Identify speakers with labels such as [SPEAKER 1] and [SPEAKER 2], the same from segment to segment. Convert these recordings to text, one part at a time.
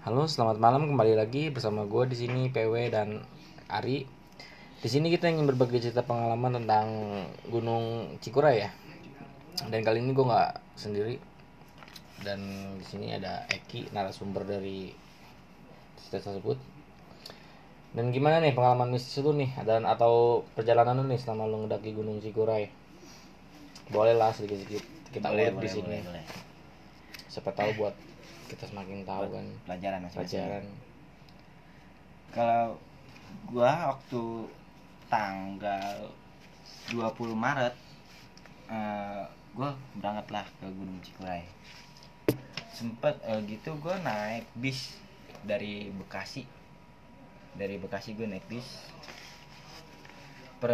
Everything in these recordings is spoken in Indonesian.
[SPEAKER 1] Halo, selamat malam kembali lagi bersama gue di sini PW dan Ari. Di sini kita ingin berbagi cerita pengalaman tentang Gunung Cikuray ya. Dan kali ini gue nggak sendiri. Dan di sini ada Eki, narasumber dari cerita tersebut. Dan gimana nih pengalaman mistis lu nih dan atau perjalanan lu nih selama lu ngedaki Gunung Cikuray? Boleh lah sedikit-sedikit kita
[SPEAKER 2] boleh,
[SPEAKER 1] ulik di sini.
[SPEAKER 2] boleh, boleh.
[SPEAKER 1] Siapa tahu buat kita semakin tahu kan
[SPEAKER 2] pelajaran masing-masing.
[SPEAKER 1] pelajaran.
[SPEAKER 2] kalau gua waktu tanggal 20 Maret eh, gua berangkat lah ke Gunung Cikuray sempet eh, gitu gua naik bis dari Bekasi dari Bekasi gue naik bis per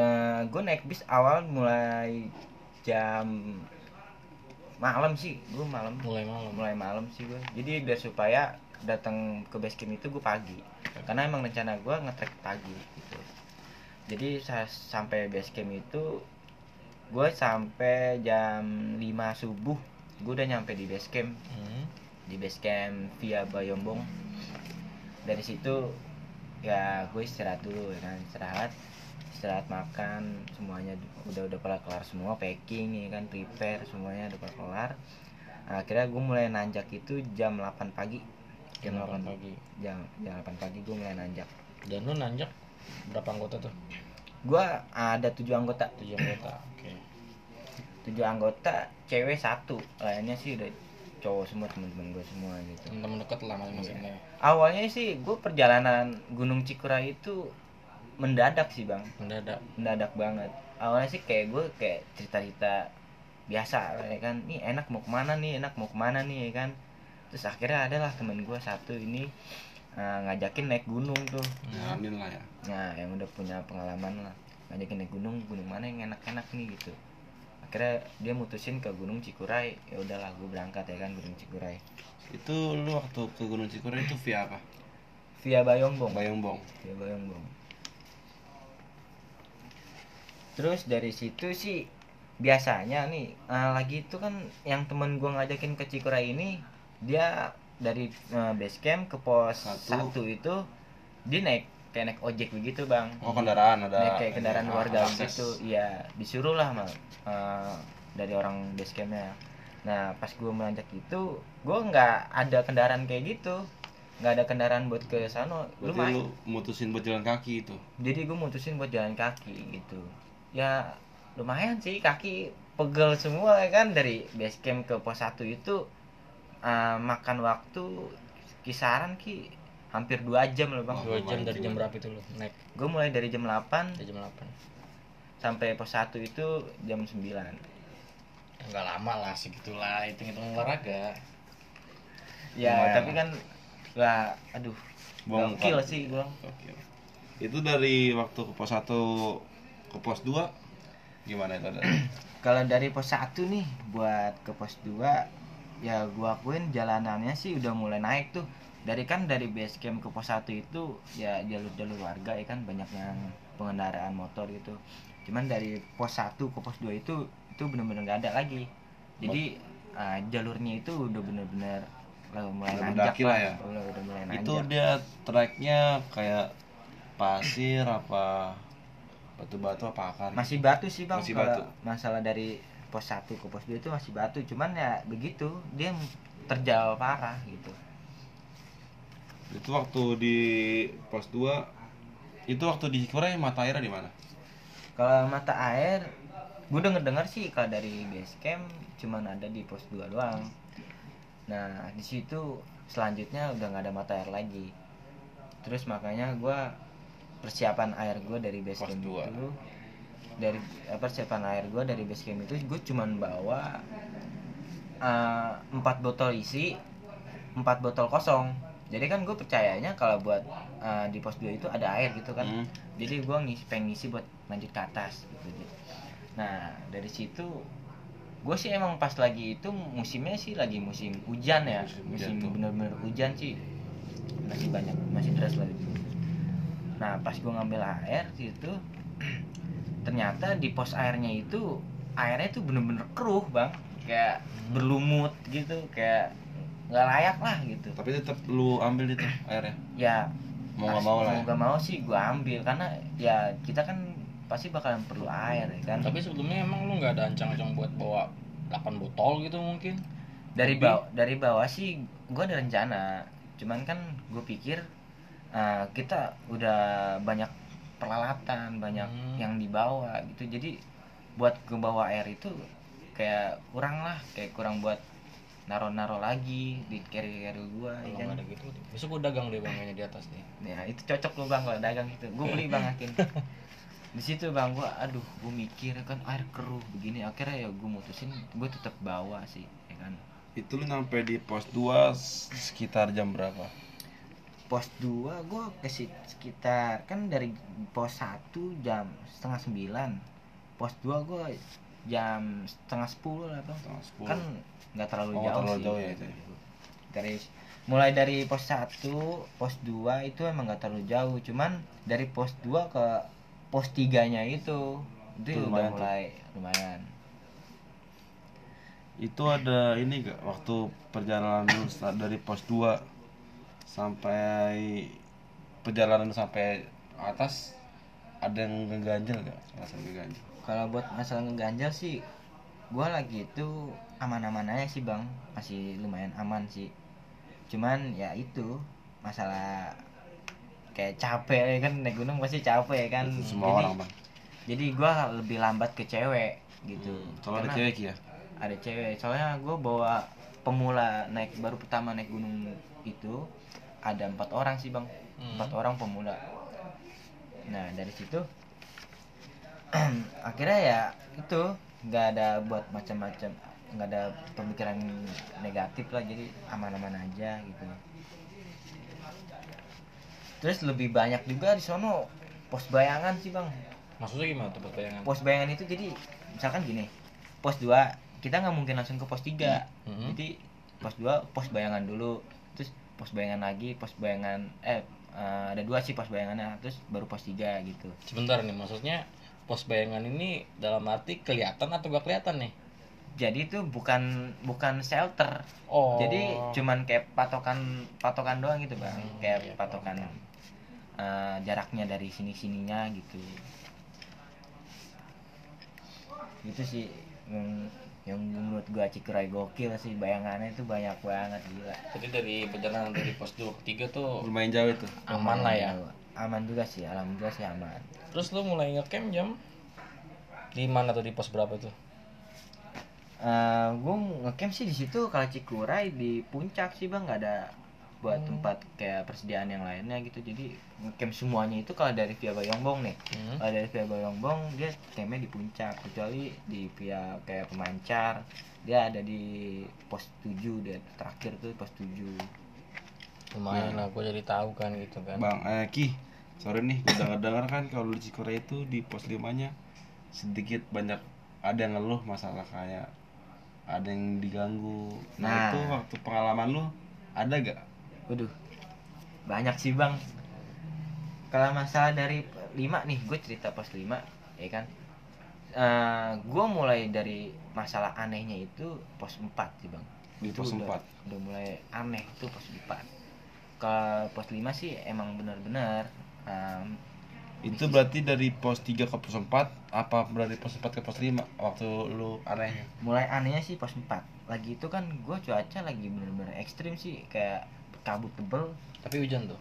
[SPEAKER 2] gue naik bis awal mulai jam malam sih gue malam.
[SPEAKER 1] Mulai malam.
[SPEAKER 2] mulai malam sih gue jadi biar supaya datang ke base camp itu gue pagi. Karena emang rencana gue ngetrek pagi gitu. Jadi saya sampai base camp itu gue sampai jam 5 subuh gue udah nyampe di base camp.
[SPEAKER 1] Hmm.
[SPEAKER 2] di base camp via Bayombong. Dari situ ya gue istirahat dulu ya kan istirahat istirahat makan semuanya udah udah kelar kelar semua packing ya kan prepare semuanya udah kelar kelar akhirnya gue mulai nanjak itu jam 8 pagi jam 8
[SPEAKER 1] pagi.
[SPEAKER 2] jam jam 8 pagi gue mulai nanjak
[SPEAKER 1] Dan lu nanjak berapa anggota tuh?
[SPEAKER 2] gue ada tujuh anggota
[SPEAKER 1] Tujuh anggota. Oke.
[SPEAKER 2] tujuh anggota cewek satu lainnya sih udah cowok semua temen-temen gue semua gitu
[SPEAKER 1] Teman dekat lah masing-masingnya.
[SPEAKER 2] awalnya sih gue perjalanan Gunung Cikuray itu mendadak sih bang.
[SPEAKER 1] Mendadak.
[SPEAKER 2] mendadak banget. Awalnya sih kayak gue kayak cerita-cerita biasa ya kan nih enak mau ke mana nih? Enak mau ke mana nih? Ya kan. Terus akhirnya adalah temen gue satu ini eh, ngajakin naik gunung tuh.
[SPEAKER 3] Nyaranin lah ya.
[SPEAKER 2] nah yang udah punya pengalaman lah. Ngajakin naik gunung gunung mana yang enak-enak nih? Gitu. Akhirnya dia mutusin ke Gunung Cikuray. Ya udahlah gue berangkat ya kan Gunung Cikuray.
[SPEAKER 3] Itu lu waktu ke Gunung Cikuray itu via apa?
[SPEAKER 2] via Bayongbong
[SPEAKER 3] Bayongbong.
[SPEAKER 2] via Bayongbong terus dari situ sih biasanya nih eh, lagi itu kan yang temen gua ngajakin ke Cikuray ini dia dari eh, base camp ke pos
[SPEAKER 3] Satu.
[SPEAKER 2] satu itu dia naik kayak naik ojek begitu bang.
[SPEAKER 3] Oh kendaraan ada.
[SPEAKER 2] naik kayak kendaraan
[SPEAKER 3] ini,
[SPEAKER 2] warga gitu. Iya disuruh lah mal eh, dari orang base campnya. Nah pas gue menanjak itu gue nggak ada kendaraan kayak gitu. Nggak ada kendaraan buat ke sana.
[SPEAKER 3] Lu mutusin buat jalan kaki itu.
[SPEAKER 2] jadi gue mutusin buat jalan kaki gitu ya lumayan sih kaki pegel semua ya kan dari base camp ke pos 1 itu eh, makan waktu kisaran ki hampir dua jam loh bang
[SPEAKER 1] Dua jam dari jam berapa itu lu naik?
[SPEAKER 2] gue mulai dari jam 8
[SPEAKER 1] Dari jam 8.
[SPEAKER 2] sampai pos 1 itu jam 9
[SPEAKER 1] Enggak lama lah segitulah, hitung-hitung olahraga.
[SPEAKER 2] ya
[SPEAKER 3] Lumayan
[SPEAKER 2] tapi kan lah aduh
[SPEAKER 3] Bong
[SPEAKER 2] gokil sih gue
[SPEAKER 3] Oke. Itu dari waktu ke pos 1 ke pos 2 gimana itu
[SPEAKER 2] kalau dari pos 1 nih buat ke pos 2 ya gua akuin jalanannya sih udah mulai naik tuh. Dari kan dari base camp ke pos 1 itu ya jalur-jalur warga ya kan banyak yang pengendaraan motor gitu. Cuman dari pos 1 ke pos 2 itu itu bener-bener nggak ada lagi. Jadi ah, jalurnya itu udah bener-bener lah, mulai
[SPEAKER 3] Udah
[SPEAKER 2] nanjak
[SPEAKER 3] lah ya?
[SPEAKER 2] udah, udah mulai nanjak.
[SPEAKER 3] itu dia treknya kayak pasir apa batu-batu apa akar?
[SPEAKER 2] masih batu sih bang
[SPEAKER 3] Masih
[SPEAKER 2] kalau
[SPEAKER 3] batu.
[SPEAKER 2] masalah dari pos 1 ke pos 2 itu masih batu cuman ya begitu dia terjal parah gitu
[SPEAKER 3] Itu waktu di pos 2 itu waktu di Cikuray mata airnya di mana?
[SPEAKER 2] kalau mata air gue denger dengar sih kalau dari base camp cuman ada di pos 2 doang nah di situ selanjutnya udah nggak ada mata air lagi terus makanya gue persiapan air gue dari base
[SPEAKER 3] Pos
[SPEAKER 2] camp itu. Dari eh, persiapan air gue dari base camp itu gue cuman bawa eh, empat botol isi empat botol kosong. Jadi kan gue percayanya kalau buat eh, di pos 2 itu ada air gitu kan.
[SPEAKER 3] Hmm.
[SPEAKER 2] jadi gua ngisi pengen ngisi buat lanjut ke atas gitu nah dari situ gue sih emang pas lagi itu musimnya sih lagi musim hujan ya.
[SPEAKER 3] Musim
[SPEAKER 2] musim bener-bener hujan sih. Masih banyak masih deras lah. itu nah pas gua ngambil air situ ternyata di pos airnya itu airnya tuh bener-bener keruh bang kayak berlumut gitu kayak nggak layak lah gitu
[SPEAKER 3] Tapi tetap lu ambil itu airnya.
[SPEAKER 2] ya
[SPEAKER 3] Mau nggak mau lah.
[SPEAKER 2] mau
[SPEAKER 3] Ya.
[SPEAKER 2] nggak mau sih gua ambil karena ya kita kan pasti bakalan perlu air ya kan
[SPEAKER 1] Tapi sebelumnya emang lu nggak ada ancang-ancang buat bawa 8 botol gitu mungkin?
[SPEAKER 2] dari bawah dari bawah sih gua ada rencana cuman kan gue pikir uh, kita udah banyak peralatan banyak
[SPEAKER 1] Hmm.
[SPEAKER 2] yang dibawa gitu jadi buat ke bawa air itu kayak kurang lah kayak kurang buat naro-naro lagi di carry carry gua
[SPEAKER 1] Kalau
[SPEAKER 2] ya kan
[SPEAKER 1] ada gitu, besok gue dagang deh bangnya di atas nih.
[SPEAKER 2] ya itu cocok lo bang kalau dagang gitu gue beli bang akin di situ bang gua aduh gue mikir kan air keruh begini akhirnya ya gue mutusin gue tetap bawa sih ya kan
[SPEAKER 3] Itu lu nyampe di pos 2 sekitar jam berapa?
[SPEAKER 2] Pos 2 gue ke sekitar kan dari pos 1 jam setengah sembilan pos 2 gue jam setengah sepuluh lah bang
[SPEAKER 3] Setengah sepuluh.
[SPEAKER 2] kan nggak terlalu
[SPEAKER 3] Oh,
[SPEAKER 2] jauh
[SPEAKER 3] terlalu
[SPEAKER 2] sih
[SPEAKER 3] jauh ya itu ya.
[SPEAKER 2] dari mulai dari pos 1 pos 2 itu emang nggak terlalu jauh cuman dari pos 2 ke pos 3 nya itu itu
[SPEAKER 3] Itu
[SPEAKER 2] udah
[SPEAKER 3] lumayan tuh.
[SPEAKER 2] mulai lumayan
[SPEAKER 3] Itu ada ini gak waktu perjalanan dari pos 2 sampai perjalanan sampai atas ada yang ngeganjel gak? Rasa ngeganjel.
[SPEAKER 2] kalau buat masalah ngeganjal sih gua lagi itu aman-aman aja sih bang masih lumayan aman sih cuman ya itu masalah kayak capek ya kan naik gunung pasti capek ya kan
[SPEAKER 3] Itu semua
[SPEAKER 2] jadi,
[SPEAKER 3] orang bang.
[SPEAKER 2] jadi gua lebih lambat ke cewek gitu
[SPEAKER 3] Kalau ada
[SPEAKER 2] Karena
[SPEAKER 3] cewek ya?
[SPEAKER 2] ada cewek soalnya gua bawa pemula naik baru pertama naik gunung itu ada empat orang sih bang.
[SPEAKER 1] Hmm.
[SPEAKER 2] empat orang pemula. Nah dari situ akhirnya ya itu nggak ada buat macam-macam nggak ada pemikiran negatif lah jadi aman-aman aja gitu. Terus lebih banyak juga di sono pos bayangan sih bang.
[SPEAKER 1] Maksudnya gimana tuh buat bayangan?
[SPEAKER 2] pos bayangan itu jadi misalkan gini pos 2 kita nggak mungkin langsung ke pos 3
[SPEAKER 1] Mhm.
[SPEAKER 2] jadi pos 2 pos bayangan dulu terus pos bayangan lagi pos bayangan eh eh, ada dua sih pos bayangannya terus baru pos 3 gitu
[SPEAKER 1] Sebentar nih, maksudnya pos bayangan ini dalam arti kelihatan atau gak kelihatan nih?
[SPEAKER 2] jadi itu bukan bukan shelter
[SPEAKER 1] Oh.
[SPEAKER 2] jadi cuman kayak patokan patokan doang gitu bang
[SPEAKER 1] Hmm,
[SPEAKER 2] kayak
[SPEAKER 1] iya,
[SPEAKER 2] patokan
[SPEAKER 1] paham.
[SPEAKER 2] eh, jaraknya dari sini sininya gitu itu sih yang menurut gua Cikuray gokil sih bayangannya itu banyak banget gila
[SPEAKER 1] Jadi dari perjalanan dari pos 2 ke 3 tuh
[SPEAKER 3] Lumayan jauh itu.
[SPEAKER 1] aman lah ya.
[SPEAKER 2] aman juga sih alhamdulillah sih aman
[SPEAKER 1] Terus lu mulai ngecamp jam di mana tuh di pos berapa tuh?
[SPEAKER 2] Eh gue ngecamp sih di situ kalau Cikuray di puncak sih bang nggak ada buat
[SPEAKER 1] Hmm.
[SPEAKER 2] tempat kayak persediaan yang lainnya gitu jadi ngecamp semuanya itu kalau dari via Bayongbong nih
[SPEAKER 1] Hmm.
[SPEAKER 2] kalau dari via Bayongbong dia campnya di puncak kecuali di via kayak pemancar dia ada di pos 7 dia terakhir tuh pos 7
[SPEAKER 1] Lumayan lah, gue jadi tahu kan gitu kan.
[SPEAKER 3] Bang, eh Ki, sore nih gue dengar-dengar kan kalau di Cikure itu di pos 5 nya sedikit banyak ada yang ngeluh masalah kayak ada yang diganggu. Nah,
[SPEAKER 2] Nah.
[SPEAKER 3] itu waktu pengalaman lu ada gak?
[SPEAKER 2] Waduh, banyak sih bang. Kalau masalah dari 5 nih, gue cerita pas 5, ya kan. Eh gue mulai dari masalah anehnya itu pos 4 sih bang.
[SPEAKER 3] Di pos
[SPEAKER 2] udah,
[SPEAKER 3] 4.
[SPEAKER 2] Udah mulai aneh itu pos 4. Kalau pos 5 sih emang benar-benar em,
[SPEAKER 3] Itu berarti dari pos 3 ke pos 4 apa dari pos 4 ke pos 5 waktu lu anehnya?
[SPEAKER 2] mulai anehnya sih pos 4 lagi itu kan gue cuaca lagi bener-bener ekstrim sih kayak kabut tebel.
[SPEAKER 1] Tapi hujan tuh.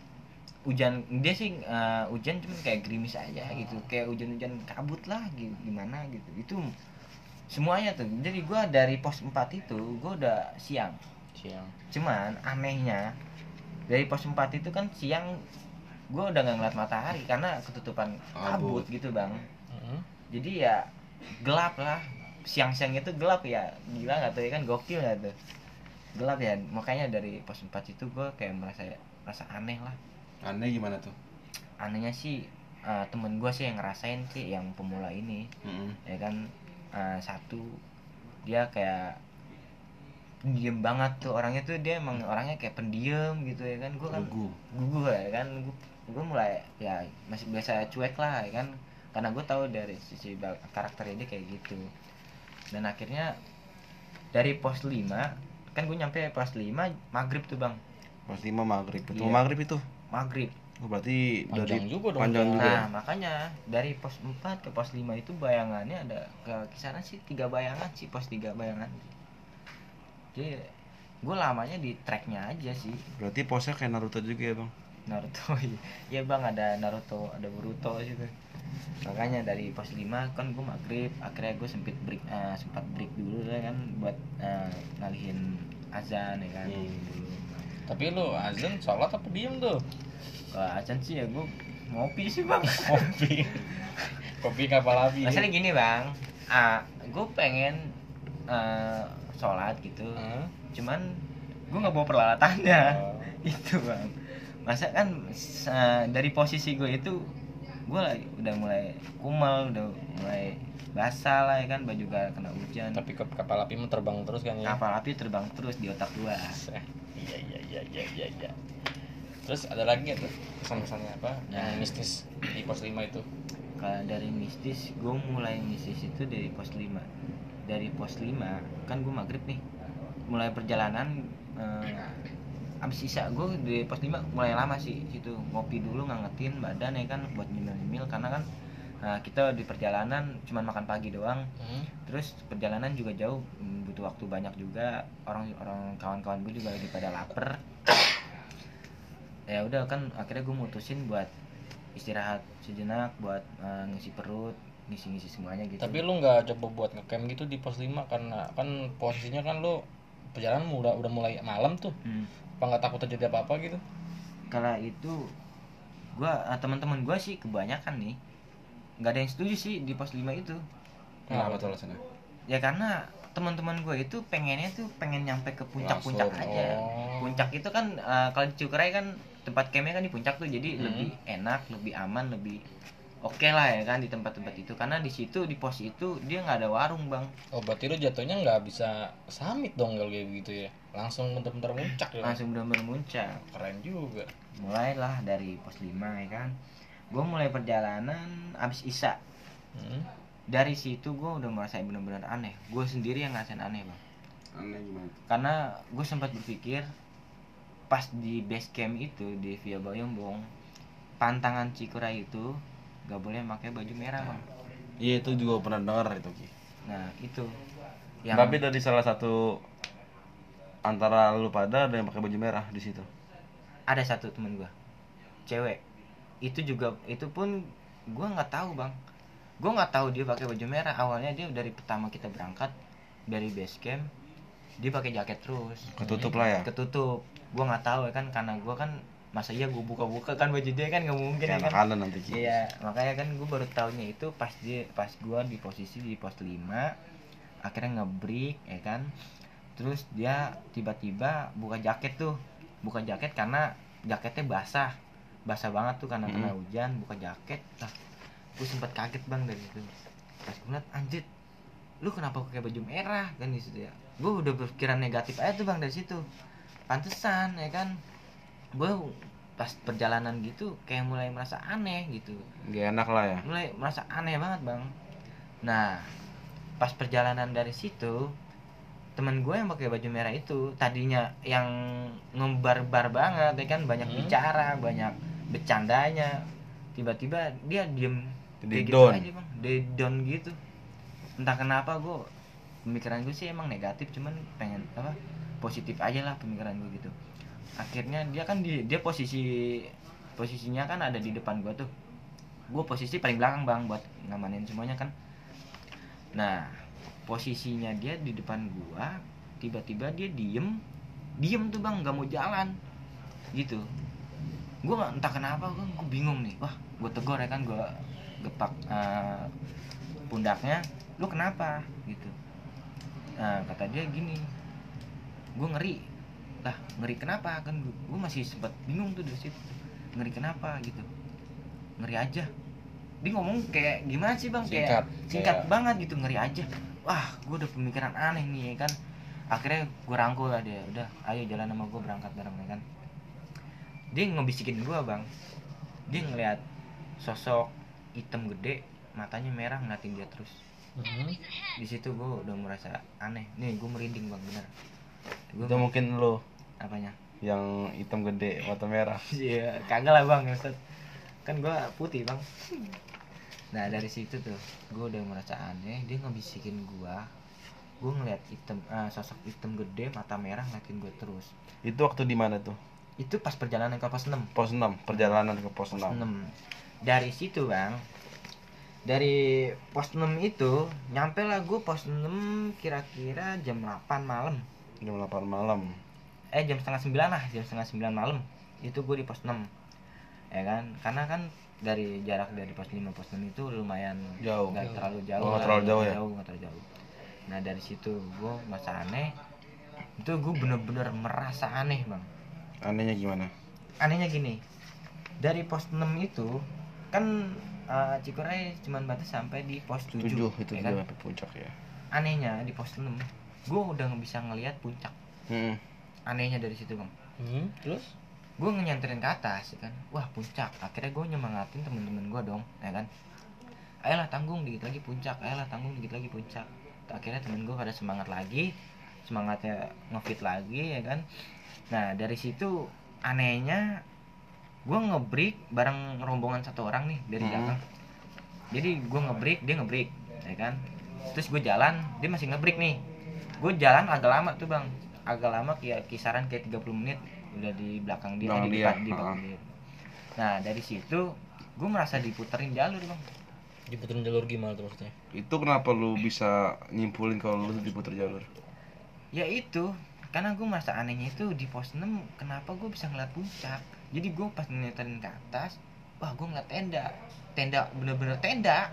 [SPEAKER 2] hujan dia sih eh, hujan cuman kayak gerimis aja gitu. Kayak hujan-hujan kabut lah gi- gimana gitu. Itu semuanya tuh. Jadi gua dari pos 4 itu gua udah siang.
[SPEAKER 1] Siang.
[SPEAKER 2] cuman anehnya dari pos 4 itu kan siang gua udah nggak ngeliat matahari karena ketutupan kabut.
[SPEAKER 3] Kabut.
[SPEAKER 2] gitu bang.
[SPEAKER 1] Mhm.
[SPEAKER 2] jadi ya gelap lah. Siang-siang itu gelap ya. Gila nggak tuh ya kan gokil nggak tuh gelap ya. Makanya dari pos 4 itu gua kayak merasa merasa aneh lah.
[SPEAKER 3] Aneh gimana tuh?
[SPEAKER 2] anehnya sih eh, temen gue sih yang ngerasain sih yang pemula ini.
[SPEAKER 3] Mm-mm.
[SPEAKER 2] ya kan eh, satu dia kayak diem banget tuh. Orangnya tuh dia emang orangnya kayak pendiam gitu ya kan. Gue kan gugup ya kan. Gue mulai ya masih biasa cuek lah ya kan. Karena gue tahu dari sisi karakternya dia kayak gitu. Dan akhirnya dari pos 5 kan gue nyampe pas 5 maghrib tuh bang
[SPEAKER 3] Pas lima maghrib. Itu
[SPEAKER 2] Iya.
[SPEAKER 3] maghrib itu.
[SPEAKER 2] maghrib
[SPEAKER 3] Oh, berarti
[SPEAKER 1] Panjang
[SPEAKER 3] dari
[SPEAKER 1] juga dong.
[SPEAKER 3] panjang juga.
[SPEAKER 2] nah makanya dari pos 4 ke pos 5 itu bayangannya ada ke kisaran sih tiga bayangan sih pos tiga bayangan jadi gue lamanya di tracknya aja sih
[SPEAKER 3] Berarti posnya kayak Naruto juga ya, Bang.
[SPEAKER 2] Naruto ya bang ada Naruto ada Boruto juga makanya dari pos 5 kan gue maghrib akhirnya gue sempit break eh, sempat break dulu lah kan buat eh, ngalihin azan ya kan
[SPEAKER 3] Hmm.
[SPEAKER 2] dulu
[SPEAKER 1] Tapi lu azan sholat apa diem tuh?
[SPEAKER 2] kalau azan sih ya gue ngopi sih bang
[SPEAKER 1] Kopi. Kopi kapal api.
[SPEAKER 2] masalahnya gini bang ah gue pengen eh, sholat gitu
[SPEAKER 1] Hah?
[SPEAKER 2] cuman gue nggak bawa peralatannya
[SPEAKER 1] Oh.
[SPEAKER 2] itu bang masa kan se- dari posisi gue itu gue udah mulai kumal udah mulai basah lah ya kan baju gak kena hujan
[SPEAKER 1] Tapi ke kapal api terbang terus kan ya?
[SPEAKER 2] kapal api terbang terus di otak gue
[SPEAKER 1] Iya iya iya iya iya iya. Terus ada lagi nggak tuh pesan-pesannya apa? Yang
[SPEAKER 2] Nah.
[SPEAKER 1] mistis di pos 5 itu.
[SPEAKER 2] kalau dari mistis gue mulai mistis itu dari pos 5 dari pos 5 kan gue maghrib nih mulai perjalanan eh, abis sisa gue di pos 5 mulai lama sih situ. Ngopi dulu ngangetin badan ya kan buat nyemil-nyemil. Karena kan eh, kita di perjalanan cuman makan pagi doang.
[SPEAKER 1] Hmm.
[SPEAKER 2] terus perjalanan juga jauh mm, butuh waktu banyak juga. Orang orang kawan-kawan gue juga lagi pada lapar. Ya udah kan akhirnya gue mutusin buat istirahat sejenak buat eh, ngisi perut ngisi-ngisi semuanya gitu.
[SPEAKER 1] Tapi lu nggak coba buat ngecamp gitu di pos 5 karena kan posisinya kan lu perjalanan udah udah mulai malam tuh.
[SPEAKER 2] Hmm.
[SPEAKER 1] Apa nggak takut terjadi apa-apa gitu?
[SPEAKER 2] kala itu gua ah, teman-teman gua sih kebanyakan nih nggak ada yang setuju sih di pos 5 itu
[SPEAKER 3] Kenapa tuh alasannya?
[SPEAKER 2] ya karena teman-teman gue itu pengennya tuh pengen nyampe ke puncak-puncak
[SPEAKER 1] Langsung,
[SPEAKER 2] aja
[SPEAKER 1] oh.
[SPEAKER 2] puncak itu kan eh, kalau di Cukrai kan tempat campnya kan di puncak tuh jadi
[SPEAKER 1] Hmm.
[SPEAKER 2] lebih enak lebih aman lebih oke lah ya kan di tempat-tempat itu karena di situ di pos itu dia nggak ada warung bang
[SPEAKER 1] Oh berarti lu jatuhnya nggak bisa summit dong kalau kayak gitu ya? Langsung bener-bener muncak ya?
[SPEAKER 2] langsung benar-benar muncak
[SPEAKER 1] Keren juga.
[SPEAKER 2] mulailah dari pos 5 ya kan gue mulai perjalanan abis isa
[SPEAKER 1] Hmm.
[SPEAKER 2] dari situ gue udah merasain benar-benar aneh gue sendiri yang ngerasain aneh bang
[SPEAKER 3] Aneh gimana?
[SPEAKER 2] karena gue sempat berpikir pas di base camp itu di Via Bayombong pantangan Cikura itu gak boleh pakai baju merah bang.
[SPEAKER 3] Iya itu juga pernah dengar itu Ki.
[SPEAKER 2] nah itu. Yang
[SPEAKER 3] Tapi dari salah satu antara lu pada ada yang pakai baju merah di situ.
[SPEAKER 2] ada satu temen gue cewek. Itu juga itu pun gue nggak tahu bang. Gue nggak tahu dia pakai baju merah. Awalnya dia dari pertama kita berangkat dari base camp dia pakai jaket terus.
[SPEAKER 3] Ketutup lah ya.
[SPEAKER 2] ketutup. Gue nggak tahu ya kan karena gue kan masa iya gue buka-buka kan baju dia kan nggak mungkin ya
[SPEAKER 3] Kayak
[SPEAKER 2] kan
[SPEAKER 3] nanti.
[SPEAKER 2] Iya, makanya kan gue baru tahunya itu pas dia pas gua di posisi di pos 5 akhirnya ngebreak ya kan. Terus dia tiba-tiba buka jaket tuh. Buka jaket karena jaketnya basah. Basah banget tuh karena kena
[SPEAKER 3] Mm.
[SPEAKER 2] hujan, buka jaket. Nah, gue sempat kaget Bang dari itu. Pas gue ngeliat anjir, lu kenapa pakai baju merah kan di situ ya. Gue udah berpikiran negatif aja tuh Bang dari situ. Pantesan ya kan. Gue pas perjalanan gitu kayak mulai merasa aneh gitu.
[SPEAKER 3] Gak enak lah ya.
[SPEAKER 2] mulai merasa aneh banget bang. Nah pas perjalanan dari situ teman gue yang pakai baju merah itu tadinya yang ngebar-bar banget ya kan? Banyak
[SPEAKER 1] Hmm.
[SPEAKER 2] bicara banyak bercandanya. Tiba-tiba dia diem.
[SPEAKER 3] Jadi
[SPEAKER 2] kayak
[SPEAKER 3] down.
[SPEAKER 2] gitu aja bang. Dia down gitu. Entah kenapa gue pemikiran gue sih emang negatif cuman pengen apa positif aja lah pemikiran gue gitu akhirnya dia kan di dia posisi posisinya kan ada di depan gua tuh. Gue posisi paling belakang bang buat ngamanin semuanya kan. Nah posisinya dia di depan gua tiba-tiba dia diem. Diem tuh bang nggak mau jalan. Gitu. Gue entah kenapa gue gue bingung nih. Wah gue tegur ya kan gue gepak eh, pundaknya. Lu kenapa? Gitu. Nah kata dia gini. Gue ngeri lah ngeri kenapa kan gue masih sempat bingung tuh dari situ. Ngeri kenapa gitu. Ngeri aja. Dia ngomong kayak gimana sih bang? Kayak
[SPEAKER 1] Singkat,
[SPEAKER 2] singkat
[SPEAKER 1] kayak-
[SPEAKER 2] banget gitu ngeri aja. Wah gue udah pemikiran aneh nih ya kan? Akhirnya gue rangkul lah dia. Udah ayo jalan sama gue berangkat bareng ya kan? Dia ngebisikin gue bang. Dia ngeliat sosok hitam gede matanya merah ngeliatin dia terus.
[SPEAKER 1] Hmm.
[SPEAKER 2] di situ gue udah merasa aneh. Nih gue merinding bang bener. Gua
[SPEAKER 3] itu mungkin lo
[SPEAKER 2] apanya
[SPEAKER 3] yang hitam gede mata merah
[SPEAKER 2] Iya, kagak lah bang, Ustaz. Kan gua putih bang. Nah dari situ tuh, gua udah merasa aneh. Dia ngebisikin gua. Gua ngeliat hitam, ah, sosok hitam gede, mata merah ngeliatin gue terus.
[SPEAKER 3] itu waktu di mana tuh
[SPEAKER 2] Itu pas perjalanan ke pos 6
[SPEAKER 3] pos 6 perjalanan ke pos 6
[SPEAKER 2] Pos 6. Dari situ bang, dari pos 6 itu nyampe lah gue pos 6 kira-kira jam 8 malam.
[SPEAKER 3] jam 8 malam
[SPEAKER 2] eh jam setengah sembilan lah jam setengah sembilan malam. Itu gue di pos 6 ya kan? Karena kan dari jarak dari pos 5 pos 6 itu lumayan
[SPEAKER 3] Jauh.
[SPEAKER 2] nggak terlalu jauh
[SPEAKER 3] Oh, terlalu jauh ya?
[SPEAKER 2] nggak terlalu jauh. Nah dari situ gue masa aneh. Itu gue bener-bener merasa aneh bang.
[SPEAKER 3] Anehnya gimana?
[SPEAKER 2] Anehnya gini. Dari pos 6 itu kan uh, Cikuray cuman batas sampai di pos 7,
[SPEAKER 3] 7 itu
[SPEAKER 2] ya kan?
[SPEAKER 3] puncak ya.
[SPEAKER 2] Anehnya di pos 6 gue udah bisa ngelihat puncak.
[SPEAKER 3] Hmm.
[SPEAKER 2] Anehnya dari situ bang.
[SPEAKER 1] Hmm, terus?
[SPEAKER 2] gue nyenterin ke atas ya kan. Wah puncak. Akhirnya gue nyemangatin temen-temen gue dong ya kan. Ayolah tanggung dikit lagi puncak. Ayolah tanggung dikit lagi puncak. Akhirnya temen gue pada semangat lagi semangatnya ngefit lagi ya kan. Nah dari situ anehnya gue ngebreak bareng rombongan satu orang nih dari
[SPEAKER 3] Hmm.
[SPEAKER 2] belakang. Jadi gue ngebreak dia ngebreak ya kan. Terus gue jalan dia masih ngebreak nih. Gue jalan agak lama tuh bang agak lama kayak kisaran kayak 30 menit udah di belakang dia
[SPEAKER 3] Belakang
[SPEAKER 2] di
[SPEAKER 3] dia,
[SPEAKER 2] depan di belakang dia. Nah dari situ gue merasa diputerin jalur bang.
[SPEAKER 1] Diputerin jalur gimana tuh maksudnya?
[SPEAKER 3] itu kenapa lu bisa nyimpulin kalau lu diputer jalur?
[SPEAKER 2] Ya itu karena gue merasa anehnya itu di pos 6 kenapa gue bisa ngeliat puncak? Jadi gue pas nyeterin ke atas wah gue ngeliat tenda. Tenda bener-bener tenda.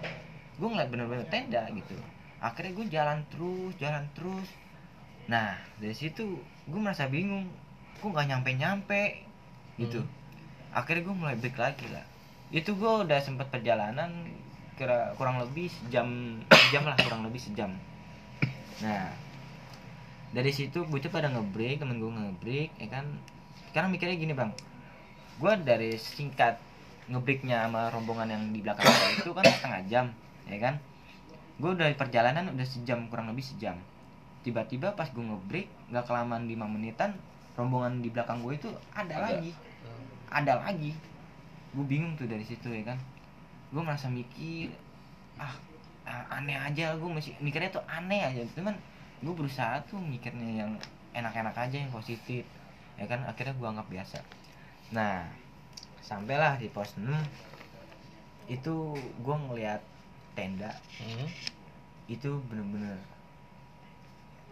[SPEAKER 2] Gue ngeliat bener-bener tenda gitu. Akhirnya gue jalan terus jalan terus nah dari situ gue merasa bingung. Gue nggak nyampe nyampe gitu akhirnya gue mulai break lagi lah. Itu gue udah sempet perjalanan kira kurang lebih sejam sejam lah kurang lebih sejam. Nah dari situ gue pada ngebreak temen gue ngebreak ya kan. Sekarang mikirnya gini bang. Gue dari singkat ngebreaknya sama rombongan yang di belakang itu kan setengah jam ya kan. Gue dari perjalanan udah sejam kurang lebih sejam tiba-tiba pas gue ngebreak nggak kelamaan 5 menitan rombongan di belakang gue itu ada,
[SPEAKER 3] Ada.
[SPEAKER 2] lagi. Ada lagi. Gue bingung tuh dari situ ya kan. Gue merasa mikir ah ah, aneh aja gue masih mikirnya tuh aneh aja. Cuman gue berusaha tuh mikirnya yang enak-enak aja yang positif ya kan. Akhirnya gue anggap biasa. Nah sampailah di pos 6 itu gue ngeliat tenda.
[SPEAKER 1] Hmm.
[SPEAKER 2] itu bener-bener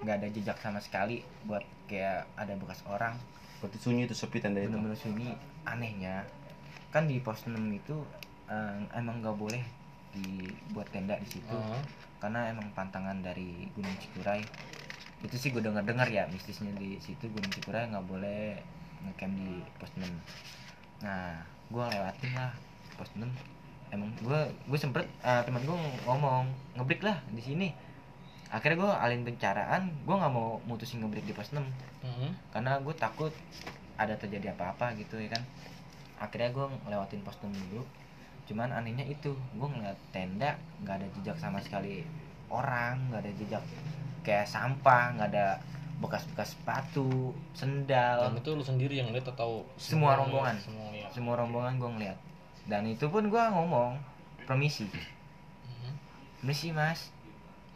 [SPEAKER 2] nggak ada jejak sama sekali buat kayak ada bekas orang.
[SPEAKER 3] Berarti sunyi itu sepi tenda itu?
[SPEAKER 2] Bener-bener sunyi. Anehnya kan di pos 6 itu eh, emang nggak boleh dibuat tenda di situ.
[SPEAKER 1] Ah.
[SPEAKER 2] karena emang pantangan dari Gunung Cikuray. Itu sih gue dengar dengar ya mistisnya di situ Gunung Cikuray nggak boleh ngecamp di pos 6 nah gue lewatin lah pos 6 emang gue gue sempet eh, teman gue ngomong ngebreak lah di sini akhirnya gue alin pencaraan gue nggak mau mutusin ngebreak di pos 6
[SPEAKER 1] Hmm.
[SPEAKER 2] karena gue takut ada terjadi apa-apa gitu ya kan akhirnya gue ngelewatin pos 6 dulu cuman anehnya itu gue ngeliat tenda nggak ada jejak sama sekali orang nggak ada jejak kayak sampah nggak ada bekas-bekas sepatu sendal
[SPEAKER 1] Dan itu lu sendiri yang lihat atau
[SPEAKER 2] Semua rombongan.
[SPEAKER 1] Semua ya.
[SPEAKER 2] semua rombongan gue ngeliat dan itu pun gue ngomong permisi
[SPEAKER 1] Hmm.
[SPEAKER 2] permisi mas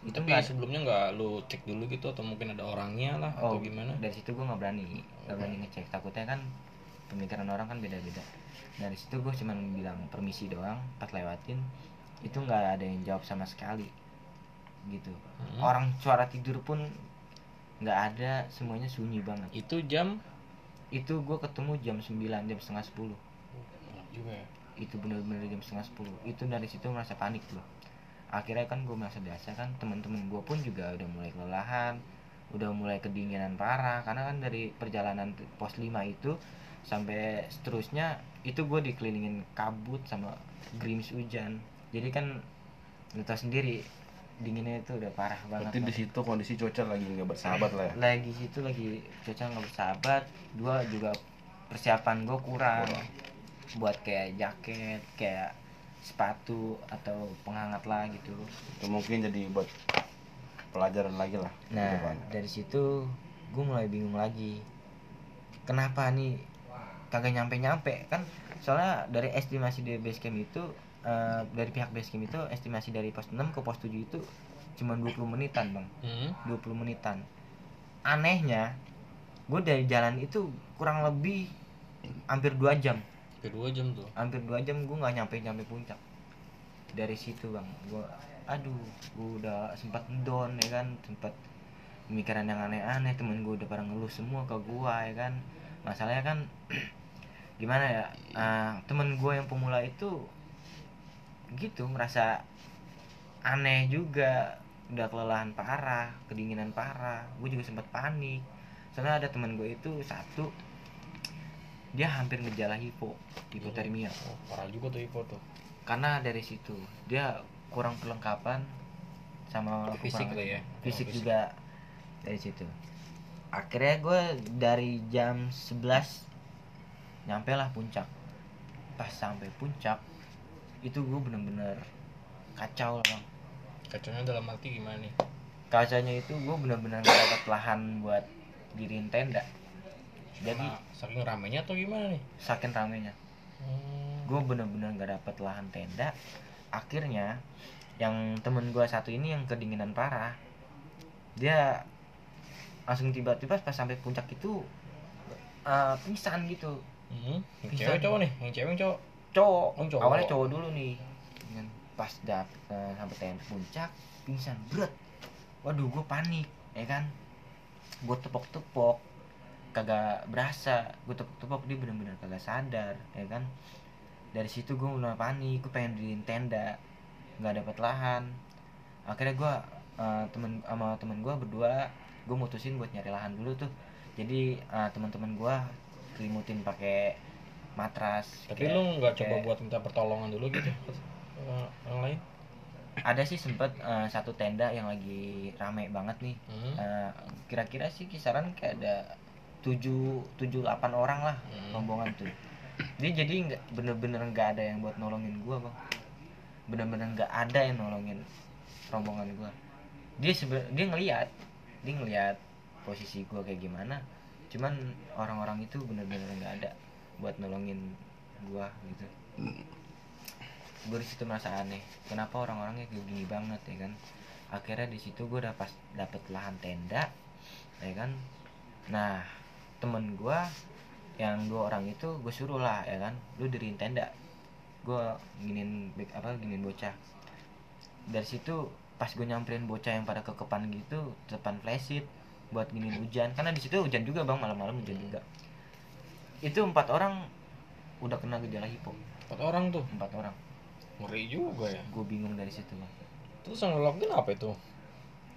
[SPEAKER 2] itu
[SPEAKER 1] Tapi
[SPEAKER 2] nggak
[SPEAKER 1] sebelumnya nggak lu cek dulu gitu atau mungkin ada orangnya lah
[SPEAKER 2] Oh,
[SPEAKER 1] atau gimana?
[SPEAKER 2] dari situ gue nggak berani. Nggak berani ngecek. Takutnya kan pemikiran orang kan beda-beda. Dari situ gue cuman bilang permisi doang pas lewatin itu nggak ada yang jawab sama sekali. Gitu.
[SPEAKER 1] Hmm.
[SPEAKER 2] orang suara tidur pun nggak ada semuanya sunyi banget.
[SPEAKER 1] Itu jam?
[SPEAKER 2] Itu gue ketemu jam 9 jam setengah 10
[SPEAKER 1] Malam juga ya.
[SPEAKER 2] itu bener-bener jam setengah 10 itu dari situ merasa panik gue akhirnya kan gue merasa biasa kan teman-teman gue pun juga udah mulai kelelahan udah mulai kedinginan parah. Karena kan dari perjalanan pos 5 itu sampai seterusnya itu gue dikelilingin kabut sama gerimis hujan. Jadi kan lu tau sendiri dinginnya itu udah parah banget
[SPEAKER 3] berarti di
[SPEAKER 2] Bang.
[SPEAKER 3] situ kondisi cuaca lagi nggak bersahabat lah ya?
[SPEAKER 2] Lagi situ lagi cuaca nggak bersahabat. Dua juga persiapan gue kurang. buat kayak jaket kayak sepatu atau penghangat lah gitu.
[SPEAKER 3] Itu mungkin jadi buat pelajaran lagi lah
[SPEAKER 2] nah
[SPEAKER 3] depan.
[SPEAKER 2] dari situ gue mulai bingung lagi. Kenapa nih kagak nyampe nyampe kan? Soalnya dari estimasi dari base camp itu eh, dari pihak base camp itu estimasi dari pos 6 ke pos 7 itu cuma 20 menitan bang.
[SPEAKER 1] Hmm.
[SPEAKER 2] 20 menitan. Anehnya gue dari jalan itu kurang lebih hampir dua jam
[SPEAKER 1] Kedua jam tuh.
[SPEAKER 2] hampir dua jam gue nggak nyampe nyampe puncak. Dari situ bang. Gue aduh gue udah sempat down ya kan. Sempat pemikiran yang aneh-aneh temen gue udah pada ngeluh semua ke gue ya kan. Masalahnya kan gimana ya ah, temen gue yang pemula itu gitu merasa aneh juga. Udah kelelahan parah kedinginan parah. Gue juga sempat panik. Soalnya ada temen gue itu satu dia hampir ngejala hipo hipotermia
[SPEAKER 1] Oh, parah juga tuh Ipo tuh.
[SPEAKER 2] karena dari situ dia kurang perlengkapan sama
[SPEAKER 1] Fisik lah ya.
[SPEAKER 2] fisik
[SPEAKER 1] Fisik.
[SPEAKER 2] juga dari situ akhirnya gue dari jam 11 nyampe lah puncak pas sampai puncak itu gue bener-bener kacau lah bang
[SPEAKER 1] Kacanya dalam arti gimana nih?
[SPEAKER 2] kacanya itu gue bener-bener gak dapat lahan buat diriin tenda jadi
[SPEAKER 1] Nah, saking ramenya atau gimana nih?
[SPEAKER 2] saking ramenya.
[SPEAKER 1] Hmm.
[SPEAKER 2] gue bener-bener gak dapet lahan tenda. Akhirnya yang temen gue satu ini yang kedinginan parah dia langsung tiba-tiba pas sampai puncak itu eh, pingsan gitu.
[SPEAKER 1] Hmm. Yang cewek cowok nih, yang cewek cowok.
[SPEAKER 2] cowok.
[SPEAKER 1] Oh, cowok.
[SPEAKER 2] awalnya cowok dulu nih. Dengan pas dapet eh, sampai tenda puncak pingsan. Berat waduh gue panik ya kan? Gue tepok-tepok kagak berasa gue tepok-tepok dia bener-bener kagak sadar ya kan dari situ gue mulai panik gue pengen diriin tenda nggak dapet lahan akhirnya gue eh, temen sama temen gue berdua gue mutusin buat nyari lahan dulu tuh jadi eh, teman-teman gue selimutin pakai matras
[SPEAKER 1] Tapi
[SPEAKER 2] kayak-
[SPEAKER 1] lu nggak coba buat minta pertolongan dulu gitu? Eh, Yang lain?
[SPEAKER 2] ada sih sempet eh, satu tenda yang lagi rame banget nih
[SPEAKER 1] Hmm.
[SPEAKER 2] Kira-kira sih kisaran kayak ada tujuh tujuh delapan orang lah
[SPEAKER 1] Hmm.
[SPEAKER 2] rombongan tuh. Dia jadi nggak bener-bener nggak ada yang buat nolongin gua bang. Bener-bener nggak ada yang nolongin rombongan gua. Dia sebe dia ngeliat dia ngeliat posisi gua kayak gimana cuman orang-orang itu bener-bener nggak ada buat nolongin gua gitu. Gue di situ merasa aneh kenapa orang-orangnya kayak gini banget ya kan? Akhirnya di situ gue udah pas dapet lahan tenda ya kan? Nah temen gue yang dua orang itu gue suruh lah ya kan? Lu diriin tenda. Gue giniin back- apa giniin bocah. Dari situ pas gue nyamperin bocah yang pada kekepan gitu depan flashit buat giniin hujan. Karena di situ hujan juga bang. Malam-malam hujan juga. Itu empat orang udah kena gejala hipo.
[SPEAKER 1] Empat orang tuh.
[SPEAKER 2] empat orang.
[SPEAKER 1] Ngeri juga ya.
[SPEAKER 2] gue bingung dari situ bang.
[SPEAKER 1] Terus yang ngelogin apa itu?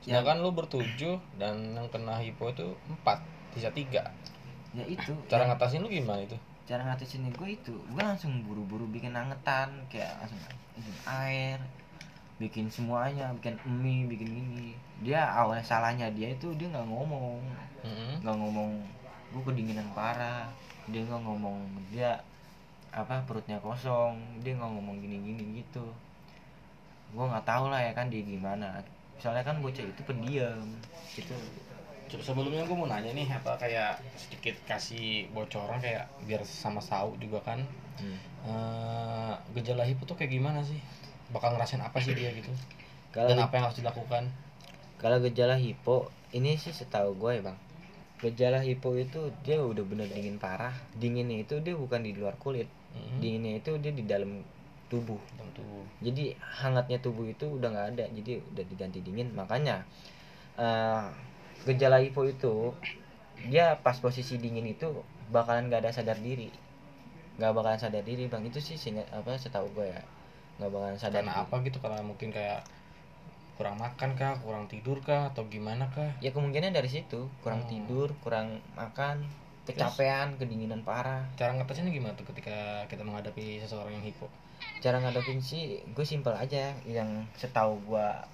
[SPEAKER 1] Sedangkan lu bertujuh dan yang kena hipo itu empat, sisa tiga.
[SPEAKER 2] Ya itu
[SPEAKER 1] Cara
[SPEAKER 2] yang-
[SPEAKER 1] ngatasin lu gimana itu?
[SPEAKER 2] cara ngatasinnya gue itu gue langsung buru-buru bikin angetan kayak langsung bikin air bikin semuanya bikin mie bikin ini dia awalnya salahnya dia itu dia nggak ngomong.
[SPEAKER 1] Hmm.
[SPEAKER 2] nggak ngomong gue kedinginan parah. Dia nggak ngomong dia apa perutnya kosong. Dia nggak ngomong gini-gini gitu. Gue nggak tahu lah ya kan dia gimana. Soalnya kan bocah itu pendiam itu
[SPEAKER 1] Coba sebelumnya gue mau nanya nih apa kayak sedikit kasih bocoran kayak biar sama tahu juga kan Eh, gejala hipo tuh kayak gimana sih? Bakal ngerasain apa sih dia gitu?
[SPEAKER 2] kalau
[SPEAKER 1] Dan apa yang harus dilakukan?
[SPEAKER 2] Kalau gejala hipo, ini sih setahu gue ya bang. Gejala hipo itu dia udah bener dingin parah. Dinginnya itu dia bukan di luar kulit,
[SPEAKER 1] Hmm.
[SPEAKER 2] dinginnya itu dia di dalam tubuh.
[SPEAKER 1] Tentu.
[SPEAKER 2] Jadi hangatnya tubuh itu udah nggak ada, jadi udah diganti dingin. Makanya eh, gejala hipo itu dia pas posisi dingin itu bakalan nggak ada sadar diri, nggak bakalan sadar diri bang. Itu sih seingat apa setahu gue ya, nggak bakalan sadar.
[SPEAKER 1] Karena
[SPEAKER 2] diri.
[SPEAKER 1] apa gitu? Karena mungkin kayak kurang makan kah, kurang tidur kah, atau gimana kah?
[SPEAKER 2] ya kemungkinan dari situ kurang
[SPEAKER 1] Hmm.
[SPEAKER 2] tidur kurang makan kecapean kedinginan parah
[SPEAKER 1] Cara ngatasinnya gimana tuh ketika kita menghadapi seseorang yang hipo?
[SPEAKER 2] cara ngadepin sih gue simpel aja yang setahu gua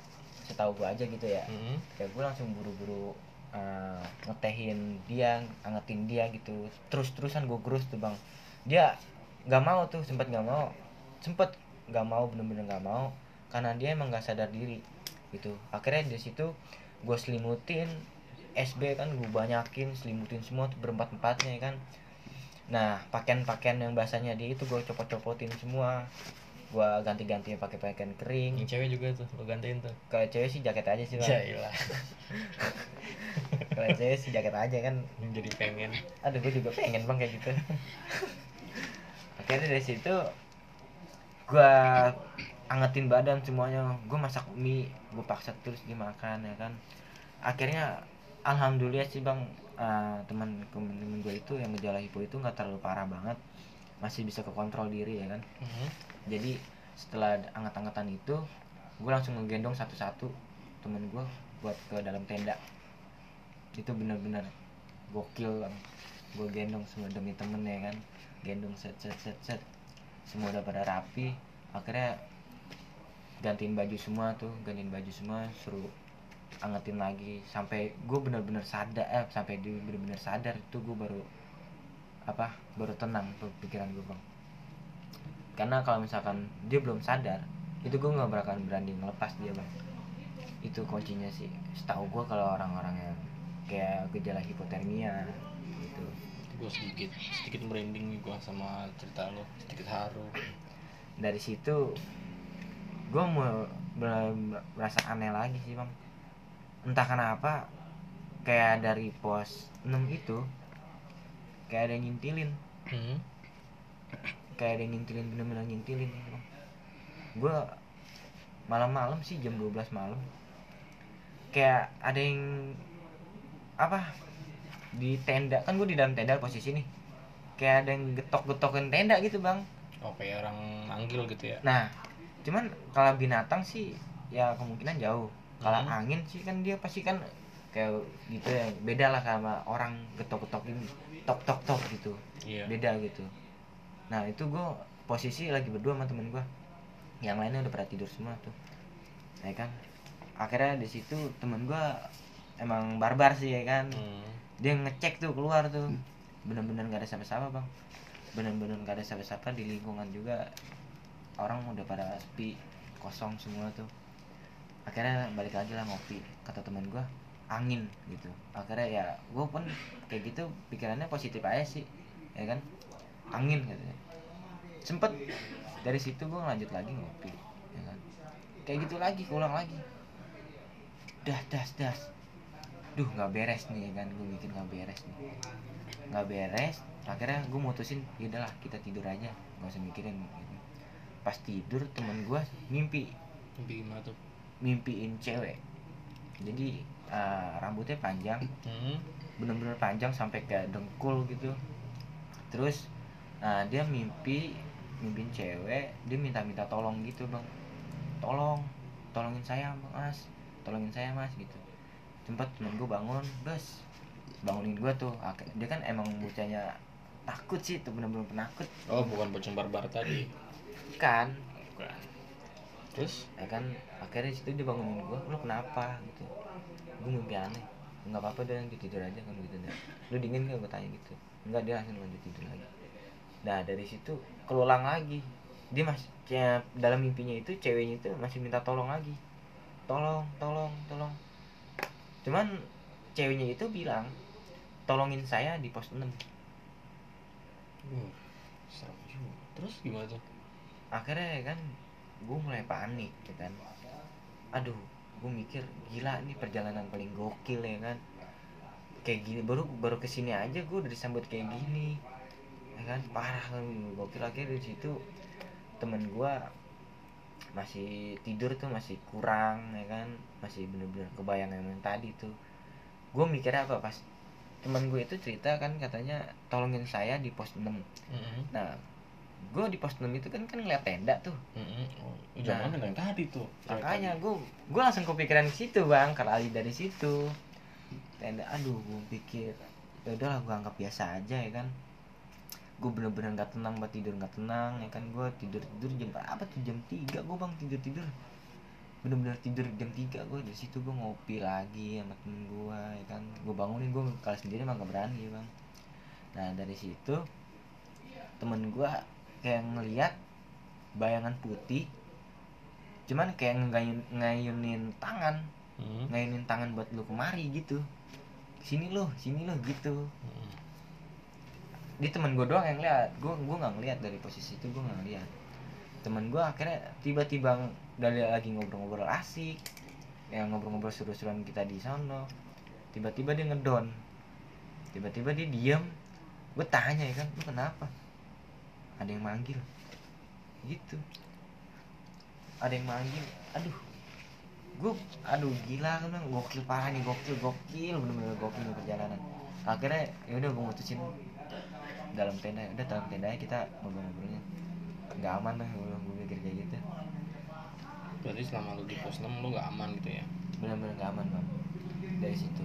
[SPEAKER 2] setahu gua aja gitu ya.
[SPEAKER 1] Hmm.
[SPEAKER 2] kayak gue langsung buru-buru uh, ngetehin dia angetin dia gitu. Terus terusan gue gerus tuh bang. Dia nggak mau tuh sempet nggak mau. Sempet nggak mau bener-bener nggak mau. Karena dia emang nggak sadar diri gitu. Akhirnya di situ gue selimutin SB kan gue banyakin selimutin semua tuh berempat empatnya ya kan. Nah pakaian-pakaian yang basahnya dia itu gue copot-copotin semua gue ganti-ganti pakai pakaian kering.
[SPEAKER 1] Yang cewek juga tuh lo gantiin tuh.
[SPEAKER 2] Kalau cewek sih jaket aja sih
[SPEAKER 1] ya ilah
[SPEAKER 2] kalau cewek sih jaket aja kan.
[SPEAKER 1] Jadi pengen.
[SPEAKER 2] Aduh gue juga pengen bang kayak gitu. Akhirnya dari situ gue angetin badan semuanya. Gue masak mie gue paksa terus dimakan ya kan. Akhirnya alhamdulillah sih bang eh, teman teman gue itu yang gejala hipo itu nggak terlalu parah banget. Masih bisa kekontrol diri ya kan.
[SPEAKER 1] Mhm.
[SPEAKER 2] Jadi setelah anget-angetan itu gue langsung ngegendong satu-satu temen gue buat ke dalam tenda. Itu bener-bener gokil bang gue gendong semua demi temen ya kan? Gendong set set set set. Semua udah pada rapi. Akhirnya gantiin baju semua tuh gantiin baju semua suruh angetin lagi. Sampai gue bener-bener sadar eh sampai dia bener-bener sadar itu gue baru apa baru tenang pikiran gue bang karena kalau misalkan dia belum sadar itu gue nggak bakal berani ngelepas dia bang itu kuncinya sih. Setahu gue kalau orang-orang yang kayak gejala hipotermia gitu.
[SPEAKER 1] Gue sedikit sedikit merinding nih gue sama cerita lo sedikit haru.
[SPEAKER 2] Dari situ gue mau ber- merasa aneh lagi sih bang. Entah kenapa kayak dari pos 6 itu kayak ada yang nyintilin
[SPEAKER 1] Mhm.
[SPEAKER 2] Kayak ada yang nyintilin bener-bener nyintilin gitu bang. Gue malam-malam sih jam 12 malam. Kayak ada yang apa di tenda. Kan gue di dalam tenda posisi nih. Kayak ada yang getok-getokin tenda gitu bang.
[SPEAKER 1] Oh kayak orang manggil gitu ya?
[SPEAKER 2] Nah cuman kalau binatang sih ya kemungkinan jauh. Kalau
[SPEAKER 1] Hmm.
[SPEAKER 2] angin sih kan dia pasti kan kayak gitu ya. Beda lah sama orang getok-getokin tok tok tok gitu.
[SPEAKER 1] Iya.
[SPEAKER 2] Beda gitu nah itu gue posisi lagi berdua sama temen gue yang lainnya udah pada tidur semua tuh. Ya kan? Akhirnya di situ temen gue emang barbar sih ya kan?
[SPEAKER 1] Hmm.
[SPEAKER 2] dia ngecek tuh keluar tuh. Bener-bener gak ada siapa-siapa bang. Bener-bener gak ada siapa-siapa di lingkungan juga. Orang udah pada sepi kosong semua tuh. Akhirnya balik lagi lah ngopi kata temen gue angin gitu. Akhirnya ya gue pun kayak gitu pikirannya positif aja sih ya kan angin gitu sempet. Dari situ gue lanjut lagi ngopi ya kan. Kayak gitu lagi ulang lagi. Das das das duh nggak beres nih ya kan. Gue bikin nggak beres nih. Nggak beres akhirnya gue mutusin yaudahlah kita tidur aja. Nggak usah mikirin. Gitu. pas tidur temen gue mimpi.
[SPEAKER 1] Mimpi gimana tuh?
[SPEAKER 2] Mimpiin cewek. Jadi eh, rambutnya panjang.
[SPEAKER 1] Hmm.
[SPEAKER 2] bener-bener panjang sampai kayak dengkul gitu. Terus nah, dia mimpi mimpin cewek dia minta-minta tolong gitu bang tolong tolongin saya mas tolongin saya mas gitu. Sempat temen gue bangun bos bangunin gue tuh. Ak- dia kan emang bocahnya takut sih tuh bener-bener penakut.
[SPEAKER 1] Oh bukan bocah barbar tadi.
[SPEAKER 2] Kan.
[SPEAKER 1] Bukan. Terus?
[SPEAKER 2] Ya kan akhirnya situ dia bangunin gue lu kenapa? Gitu. Gue mimpi aneh. Nggak apa-apa deh nanti tidur aja kan gitu lu dingin gak gue tanya gitu. Enggak dia langsung lanjut tidur lagi nah dari situ kelulang lagi. Dia masih ya, dalam mimpinya itu ceweknya itu masih minta tolong lagi. Tolong tolong tolong. Cuman ceweknya itu bilang tolongin saya di pos 6
[SPEAKER 1] uh, serem juga. Terus gimana tuh?
[SPEAKER 2] Akhirnya ya kan gue mulai panik ya kan. Aduh gue mikir gila ini perjalanan paling gokil ya kan. Kayak gini baru baru ke sini aja gue udah disambut kayak gini ya kan? Parah kan. Gokil akhirnya dari situ temen gue masih tidur tuh masih kurang ya kan? Masih bener-bener kebayang yang tadi tuh. Gue mikirnya apa? Pas temen gue itu cerita kan katanya tolongin saya di pos 6
[SPEAKER 1] Mhm.
[SPEAKER 2] nah gue di pos 6 itu kan kan ngeliat tenda tuh.
[SPEAKER 1] Mhm. oh,
[SPEAKER 3] Itu
[SPEAKER 2] Nah.
[SPEAKER 3] yang tadi tuh?
[SPEAKER 2] makanya gue gue langsung kepikiran ke situ bang kerali dari situ. Tenda aduh gue pikir ya udahlah gue anggap biasa aja ya kan gue bener-bener nggak tenang buat tidur nggak tenang ya kan? Gue tidur tidur jam berapa tuh? Jam 3 gue bang tidur tidur bener-bener tidur jam 3 gue di situ gue ngopi lagi sama temen gue ya kan? Gue bangunin gue kalau sendiri emang gak berani bang. Nah dari situ temen gue kayak ngeliat bayangan putih cuman kayak ngayun ngayunin tangan
[SPEAKER 1] Mhm.
[SPEAKER 2] ngayunin tangan buat lu kemari gitu. Sini loh sini loh gitu.
[SPEAKER 1] Hmm.
[SPEAKER 2] Di temen gue doang yang lihat. Gue gue nggak ngeliat dari posisi itu gue nggak ngeliat temen gue akhirnya tiba-tiba dari lagi ngobrol-ngobrol asik yang ngobrol-ngobrol seru-seruan kita di sono tiba-tiba dia ngedon tiba-tiba dia diem. Gue tanya ya kan lu kenapa? Ada yang manggil. Gitu. Ada yang manggil. Aduh. Gue aduh gila kan gokil parah nih gokil gokil bener-bener gokil nih perjalanan. Akhirnya ya udah gue mutusin dalam tenda udah dalam tenda aja kita ngobrol-ngobrolnya. Nggak aman lah gue gue mikir kayak gitu.
[SPEAKER 1] Berarti selama lu di pos 6 lu nggak aman gitu ya?
[SPEAKER 2] Benar-benar nggak aman bang. Dari situ.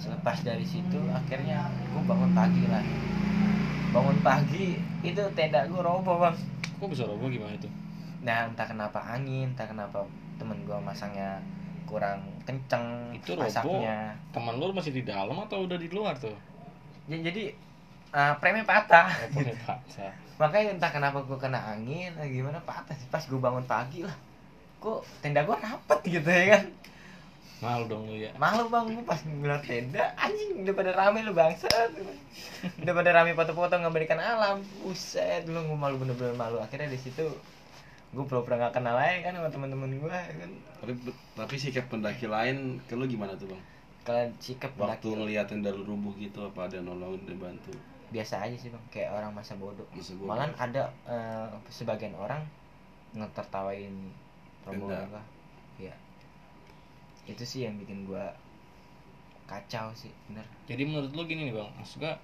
[SPEAKER 2] Selepas dari situ akhirnya gue bangun pagi lah. Bangun pagi itu tenda gue roboh bang.
[SPEAKER 1] Kok bisa roboh? Gimana itu?
[SPEAKER 2] Nah entah kenapa angin entah kenapa temen gue masangnya kurang kenceng
[SPEAKER 1] Itu roboh.
[SPEAKER 2] asapnya
[SPEAKER 1] teman lu masih di dalam atau udah di luar tuh?
[SPEAKER 2] Ya, jadi uh, premnya patah.
[SPEAKER 1] Apa nih patah.
[SPEAKER 2] Makanya entah kenapa gue kena angin atau gimana patah sih. Pas gue bangun pagi lah. Kok tenda gue rapet gitu ya kan?
[SPEAKER 1] Malu dong lu ya.
[SPEAKER 2] Malu bang gue pas ngeliat tenda anjing udah pada rame lu bangsat. Udah pada rame foto-foto ngabadikan alam. Buset dulu gue malu bener-bener malu. Akhirnya di situ gue pura-pura gak kenal aja kan sama teman-teman gue kan?
[SPEAKER 3] Tapi tapi sikap pendaki lain ke lu gimana tuh bang?
[SPEAKER 2] Kalau sikap
[SPEAKER 3] waktu
[SPEAKER 2] pendaki
[SPEAKER 3] ngeliatin dari rubuh gitu apa ada nolongin dan bantu
[SPEAKER 2] biasa aja sih bang. Kayak orang masa bodoh. Malah ada eh, sebagian orang ngetertawain rombongan gua ya itu sih yang bikin gua kacau sih bener.
[SPEAKER 1] Jadi menurut lu gini nih bang. Maksudnya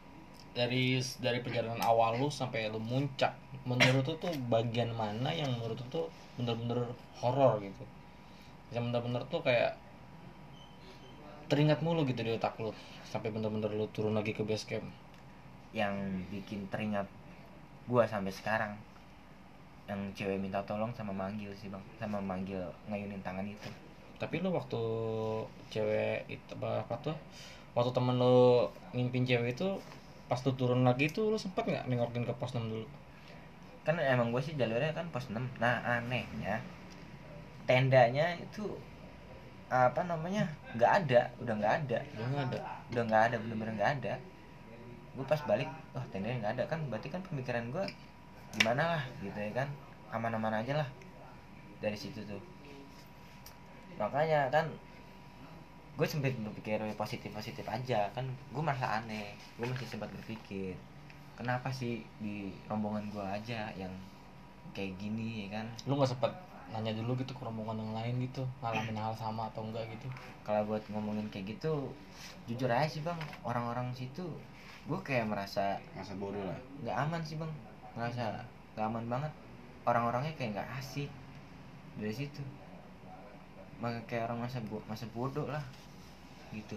[SPEAKER 1] dari dari perjalanan awal lu sampai lu muncak menurut lu tuh bagian mana yang menurut lu tuh bener-bener horor gitu? Yang bener-bener tuh kayak teringat mulu gitu di otak lu sampai bener-bener lu turun lagi ke base camp
[SPEAKER 2] yang bikin teringat gua sampai sekarang. Yang cewek minta tolong sama manggil sih bang. Sama manggil ngayunin tangan itu.
[SPEAKER 1] Tapi lu waktu cewek itu apa, tuh waktu temen lu ngimpin cewek itu pas lu turun lagi tuh lu sempet nggak nengokin ke pos 6 dulu?
[SPEAKER 2] Kan emang gue sih jalurnya kan pos 6 nah anehnya tendanya itu apa namanya nggak ada. Udah nggak ada.
[SPEAKER 1] Udah nggak ada.
[SPEAKER 2] Udah nggak ada bener-bener nggak ada gue pas balik wah tendanya nggak ada kan berarti kan pemikiran gue gimana lah gitu ya kan. Aman-aman aja lah. Dari situ tuh. Makanya kan gue sempet berpikir positif positif aja kan gue merasa aneh gue masih sempat berpikir kenapa sih di rombongan gue aja yang kayak gini ya kan.
[SPEAKER 1] Lu nggak sempet nanya dulu gitu ke rombongan yang lain gitu ngalamin hal sama atau enggak gitu?
[SPEAKER 2] Kalau buat ngomongin kayak gitu jujur aja sih bang orang-orang situ gue kayak merasa
[SPEAKER 3] masa bodoh lah.
[SPEAKER 2] nggak aman sih bang. Ngerasa nggak aman banget. Orang-orangnya kayak nggak asik. Dari situ. Maka kayak orang masa bo masa bodoh lah. Gitu.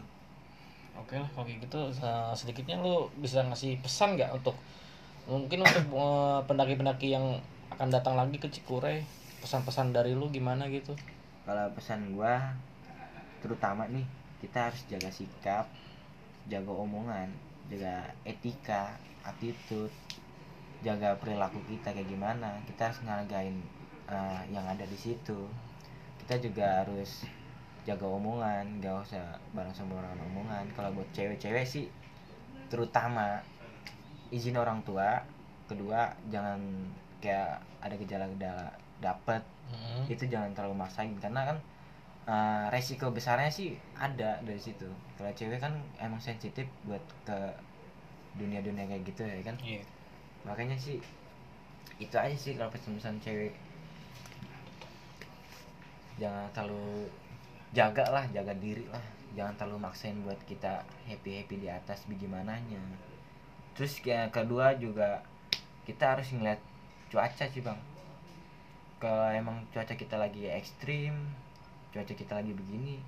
[SPEAKER 1] Oke lah kalau gitu se- sedikitnya lu bisa ngasih pesan nggak untuk mungkin untuk eh, pendaki-pendaki yang akan datang lagi ke Cikure? Pesan-pesan dari lu gimana gitu?
[SPEAKER 2] Kalau pesan gua terutama nih kita harus jaga sikap jaga omongan jaga etika attitude jaga perilaku kita kayak gimana kita harus ngargain eh, yang ada di situ. Kita juga harus jaga omongan gak usah bareng sama orang omongan. Kalau buat cewek-cewek sih terutama izin orang tua kedua jangan kayak ada gejala-gejala dapet.
[SPEAKER 1] Mm-mm.
[SPEAKER 2] itu jangan terlalu maksain karena kan uh, resiko besarnya sih ada dari situ. Kalau cewek kan emang sensitif buat ke dunia-dunia kayak gitu ya kan?
[SPEAKER 1] Iya.
[SPEAKER 2] Makanya sih itu aja sih kalau pesan-pesan cewek. Jangan terlalu jaga lah jaga diri lah. Jangan terlalu maksain buat kita happy happy di atas bagaimana-nya terus yang kedua juga kita harus ngeliat cuaca sih bang. Kalau emang cuaca kita lagi ekstrim cuaca kita lagi begini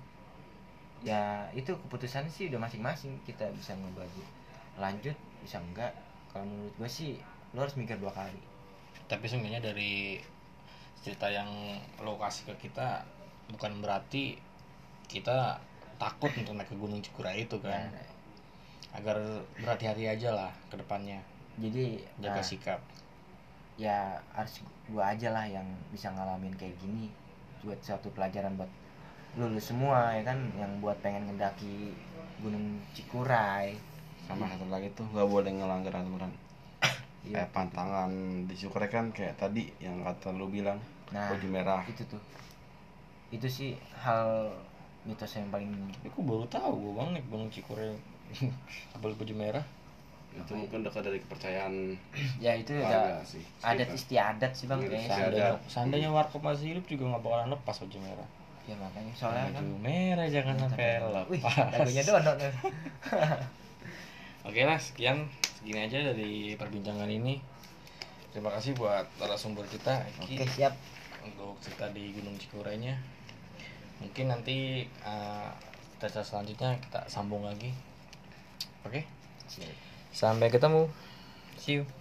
[SPEAKER 2] ya itu keputusan sih udah masing-masing kita bisa ngebagi. Lanjut bisa enggak? Kalau menurut gue sih lo harus mikir dua kali.
[SPEAKER 1] Tapi seenggaknya dari cerita yang lo kasih ke kita bukan berarti kita takut untuk naik ke Gunung Cikura itu kan?
[SPEAKER 2] Ya,
[SPEAKER 1] agar berhati-hati aja lah ke depannya.
[SPEAKER 2] Jadi
[SPEAKER 1] jaga
[SPEAKER 2] nah,
[SPEAKER 1] sikap.
[SPEAKER 2] ya harus gua aja lah yang bisa ngalamin kayak gini buat suatu pelajaran buat lulus semua ya kan? Yang buat pengen ngedaki Gunung Cikuray.
[SPEAKER 3] Sama satu lagi tuh nggak boleh ngelanggar aturan.
[SPEAKER 2] Iya.
[SPEAKER 3] kayak pantangan di Cukre kan kayak tadi yang kata lu bilang
[SPEAKER 2] nah
[SPEAKER 3] baju merah.
[SPEAKER 2] itu tuh. Itu sih hal mitos yang paling
[SPEAKER 1] aku baru tahu gue bang naik gunung Cikure Apel baju merah
[SPEAKER 3] itu mungkin dekat dari kepercayaan
[SPEAKER 2] ya itu ada
[SPEAKER 3] sih.
[SPEAKER 2] adat istiadat sih bang
[SPEAKER 3] Iya,
[SPEAKER 2] kayaknya.
[SPEAKER 1] Seandainya, seandainya warkop masih hidup juga nggak bakalan lepas baju merah.
[SPEAKER 2] Ya makanya. Soalnya kan
[SPEAKER 1] Baju merah jangan sampai
[SPEAKER 2] wih
[SPEAKER 1] lepas.
[SPEAKER 2] Lagunya dono tuh
[SPEAKER 1] Oke lah sekian. Segini aja dari perbincangan ini. Terima kasih buat narasumber kita Eki
[SPEAKER 2] oke siap.
[SPEAKER 1] Untuk cerita di Gunung Cikurenya. Mungkin nanti uh, cerita selanjutnya kita sambung lagi. Oke?
[SPEAKER 2] Siap
[SPEAKER 1] Sampai ketemu. See you